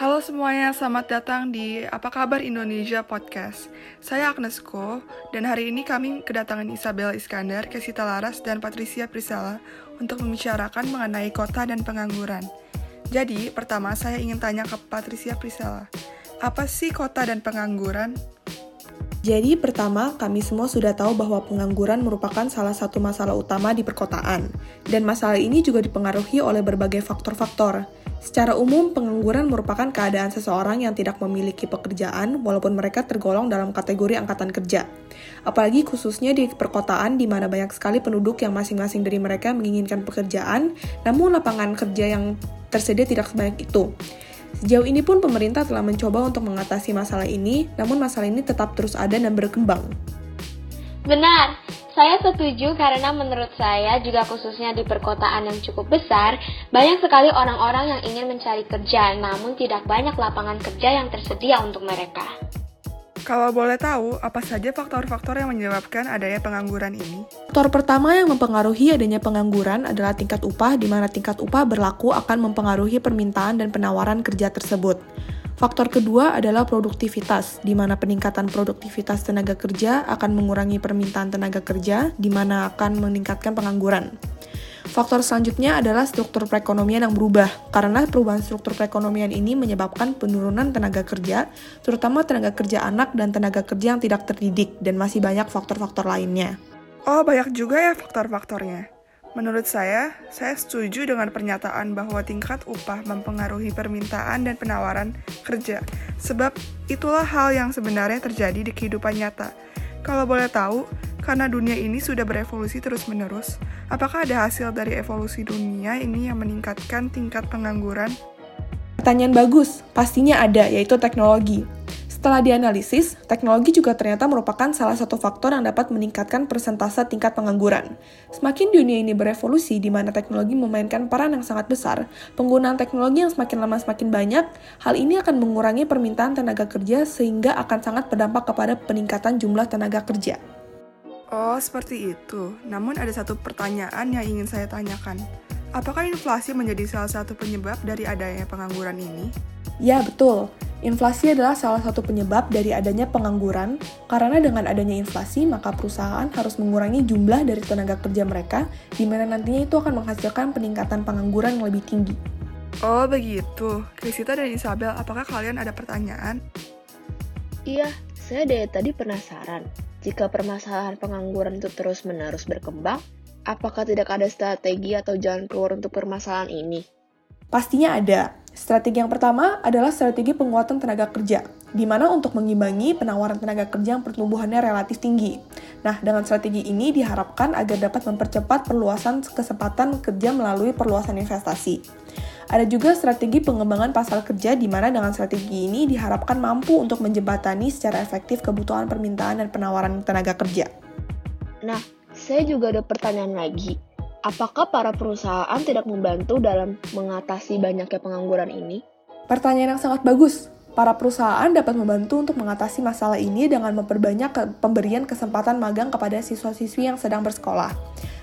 Halo semuanya, selamat datang di Apa Kabar Indonesia Podcast. Saya Agnes Ko, dan hari ini kami kedatangan Isabel Iskandar, Kesita Laras, dan Patricia Priscilla untuk membicarakan mengenai kota dan pengangguran. Jadi, pertama saya ingin tanya ke Patricia Priscilla, apa sih kota dan pengangguran? Jadi pertama, kami semua sudah tahu bahwa pengangguran merupakan salah satu masalah utama di perkotaan. Dan masalah ini juga dipengaruhi oleh berbagai faktor-faktor. Secara umum, pengangguran merupakan keadaan seseorang yang tidak memiliki pekerjaan walaupun mereka tergolong dalam kategori angkatan kerja. Apalagi khususnya di perkotaan di mana banyak sekali penduduk yang masing-masing dari mereka menginginkan pekerjaan, namun lapangan kerja yang tersedia tidak sebanyak itu. Sejauh ini pun pemerintah telah mencoba untuk mengatasi masalah ini, namun masalah ini tetap terus ada dan berkembang. Benar, saya setuju karena menurut saya juga khususnya di perkotaan yang cukup besar, banyak sekali orang-orang yang ingin mencari kerja, namun tidak banyak lapangan kerja yang tersedia untuk mereka. Kalau boleh tahu, apa saja faktor-faktor yang menyebabkan adanya pengangguran ini? Faktor pertama yang mempengaruhi adanya pengangguran adalah tingkat upah, di mana tingkat upah berlaku akan mempengaruhi permintaan dan penawaran kerja tersebut. Faktor kedua adalah produktivitas, di mana peningkatan produktivitas tenaga kerja akan mengurangi permintaan tenaga kerja, di mana akan meningkatkan pengangguran. Faktor selanjutnya adalah struktur perekonomian yang berubah, karena perubahan struktur perekonomian ini menyebabkan penurunan tenaga kerja, terutama tenaga kerja anak dan tenaga kerja yang tidak terdidik, dan masih banyak faktor-faktor lainnya. Oh, banyak juga ya faktor-faktornya. Menurut saya, saya setuju dengan pernyataan bahwa tingkat upah mempengaruhi permintaan dan penawaran kerja, sebab itulah hal yang sebenarnya terjadi di kehidupan nyata. Kalau boleh tahu, karena dunia ini sudah berevolusi terus-menerus, apakah ada hasil dari evolusi dunia ini yang meningkatkan tingkat pengangguran? Pertanyaan bagus, pastinya ada, yaitu teknologi. Setelah dianalisis, teknologi juga ternyata merupakan salah satu faktor yang dapat meningkatkan persentase tingkat pengangguran. Semakin dunia ini berevolusi di mana teknologi memainkan peran yang sangat besar, penggunaan teknologi yang semakin lama semakin banyak, hal ini akan mengurangi permintaan tenaga kerja sehingga akan sangat berdampak kepada peningkatan jumlah tenaga kerja. Oh, seperti itu. Namun ada satu pertanyaan yang ingin saya tanyakan. Apakah inflasi menjadi salah satu penyebab dari adanya pengangguran ini? Ya, betul. Inflasi adalah salah satu penyebab dari adanya pengangguran, karena dengan adanya inflasi, maka perusahaan harus mengurangi jumlah dari tenaga kerja mereka, di mana nantinya itu akan menghasilkan peningkatan pengangguran yang lebih tinggi. Oh, begitu. Krisita dan Isabel, apakah kalian ada pertanyaan? Iya, saya dari tadi penasaran. Jika permasalahan pengangguran itu terus-menerus berkembang, apakah tidak ada strategi atau jalan keluar untuk permasalahan ini? Pastinya ada. Strategi yang pertama adalah strategi penguatan tenaga kerja, di mana untuk mengimbangi penawaran tenaga kerja yang pertumbuhannya relatif tinggi. Nah, dengan strategi ini diharapkan agar dapat mempercepat perluasan kesempatan kerja melalui perluasan investasi. Ada juga strategi pengembangan pasar kerja di mana dengan strategi ini diharapkan mampu untuk menjembatani secara efektif kebutuhan permintaan dan penawaran tenaga kerja. Nah, saya juga ada pertanyaan lagi. Apakah para perusahaan tidak membantu dalam mengatasi banyaknya pengangguran ini? Pertanyaan yang sangat bagus. Para perusahaan dapat membantu untuk mengatasi masalah ini dengan memperbanyak pemberian kesempatan magang kepada siswa-siswi yang sedang bersekolah.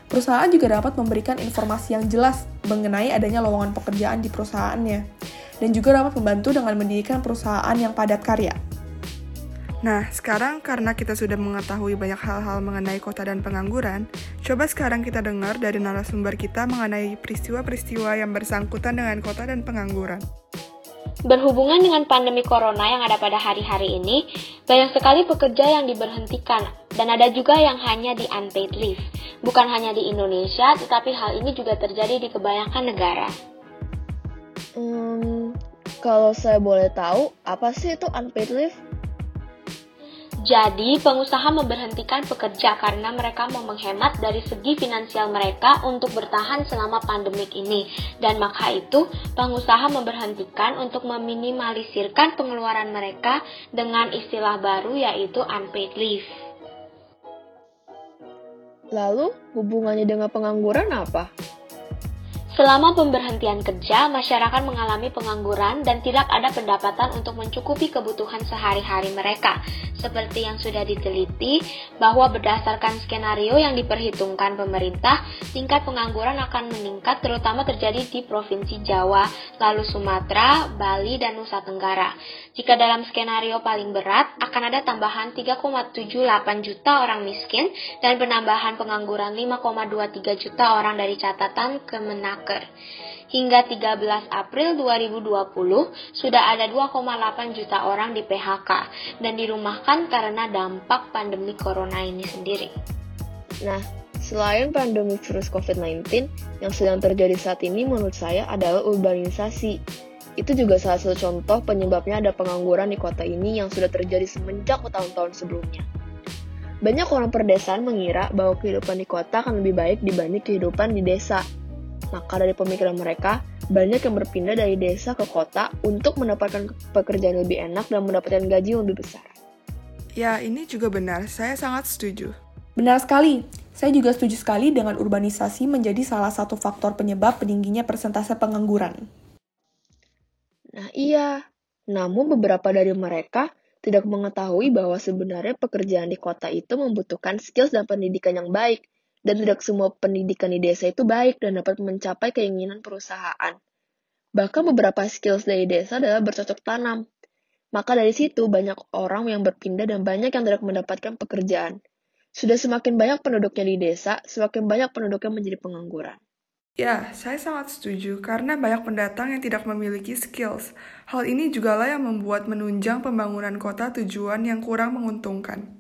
Perusahaan juga dapat memberikan informasi yang jelas mengenai adanya lowongan pekerjaan di perusahaannya, dan juga dapat membantu dengan mendirikan perusahaan yang padat karya. Nah, sekarang karena kita sudah mengetahui banyak hal-hal mengenai kota dan pengangguran, coba sekarang kita dengar dari narasumber kita mengenai peristiwa-peristiwa yang bersangkutan dengan kota dan pengangguran. Berhubungan dengan pandemi corona yang ada pada hari-hari ini, banyak sekali pekerja yang diberhentikan dan ada juga yang hanya di unpaid leave. Bukan hanya di Indonesia, tetapi hal ini juga terjadi di kebanyakan negara. Hmm, kalau saya boleh tahu, apa sih itu unpaid leave? Jadi, pengusaha memberhentikan pekerja karena mereka mau menghemat dari segi finansial mereka untuk bertahan selama pandemik ini. Dan maka itu, pengusaha memberhentikan untuk meminimalisirkan pengeluaran mereka dengan istilah baru yaitu unpaid leave. Lalu, hubungannya dengan pengangguran apa? Selama pemberhentian kerja, masyarakat mengalami pengangguran dan tidak ada pendapatan untuk mencukupi kebutuhan sehari-hari mereka. Seperti yang sudah diteliti, bahwa berdasarkan skenario yang diperhitungkan pemerintah, tingkat pengangguran akan meningkat terutama terjadi di Provinsi Jawa, lalu Sumatera, Bali, dan Nusa Tenggara. Jika dalam skenario paling berat, akan ada tambahan 3,78 juta orang miskin dan penambahan pengangguran 5,23 juta orang dari catatan Kemenak kanker. Hingga 13 April 2020, sudah ada 2,8 juta orang di PHK dan dirumahkan karena dampak pandemi corona ini sendiri. Nah, selain pandemi virus COVID-19, yang sedang terjadi saat ini menurut saya adalah urbanisasi. Itu juga salah satu contoh penyebabnya ada pengangguran di kota ini yang sudah terjadi semenjak tahun-tahun sebelumnya. Banyak orang perdesaan mengira bahwa kehidupan di kota akan lebih baik dibanding kehidupan di desa. Maka dari pemikiran mereka, banyak yang berpindah dari desa ke kota untuk mendapatkan pekerjaan lebih enak dan mendapatkan gaji yang lebih besar. Ya, ini juga benar. Saya sangat setuju. Benar sekali. Saya juga setuju sekali dengan urbanisasi menjadi salah satu faktor penyebab peningginya persentase pengangguran. Nah iya, namun beberapa dari mereka tidak mengetahui bahwa sebenarnya pekerjaan di kota itu membutuhkan skills dan pendidikan yang baik, dan tidak semua pendidikan di desa itu baik dan dapat mencapai keinginan perusahaan. Bahkan beberapa skills dari desa adalah bercocok tanam. Maka dari situ banyak orang yang berpindah dan banyak yang tidak mendapatkan pekerjaan. Sudah semakin banyak penduduknya di desa, semakin banyak penduduknya menjadi pengangguran. Ya, saya sangat setuju karena banyak pendatang yang tidak memiliki skills. Hal ini juga lah yang membuat menunjang pembangunan kota tujuan yang kurang menguntungkan.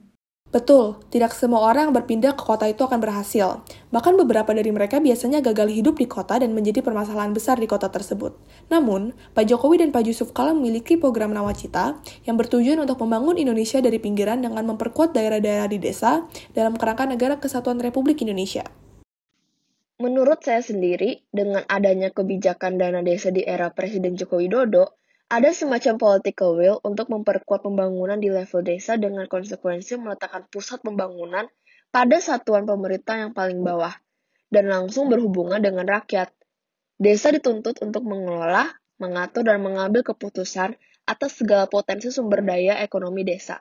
Betul, tidak semua orang yang berpindah ke kota itu akan berhasil. Bahkan beberapa dari mereka biasanya gagal hidup di kota dan menjadi permasalahan besar di kota tersebut. Namun, Pak Jokowi dan Pak Yusuf Kala memiliki program Nawacita yang bertujuan untuk membangun Indonesia dari pinggiran dengan memperkuat daerah-daerah di desa dalam kerangka negara kesatuan Republik Indonesia. Menurut saya sendiri, dengan adanya kebijakan dana desa di era Presiden Joko Widodo, ada semacam political will untuk memperkuat pembangunan di level desa dengan konsekuensi meletakkan pusat pembangunan pada satuan pemerintah yang paling bawah dan langsung berhubungan dengan rakyat. Desa dituntut untuk mengelola, mengatur, dan mengambil keputusan atas segala potensi sumber daya ekonomi desa,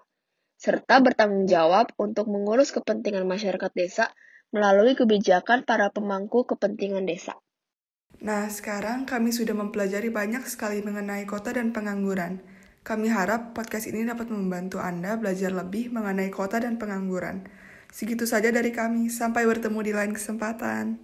serta bertanggung jawab untuk mengurus kepentingan masyarakat desa melalui kebijakan para pemangku kepentingan desa. Nah, sekarang kami sudah mempelajari banyak sekali mengenai kota dan pengangguran. Kami harap podcast ini dapat membantu Anda belajar lebih mengenai kota dan pengangguran. Segitu saja dari kami. Sampai bertemu di lain kesempatan.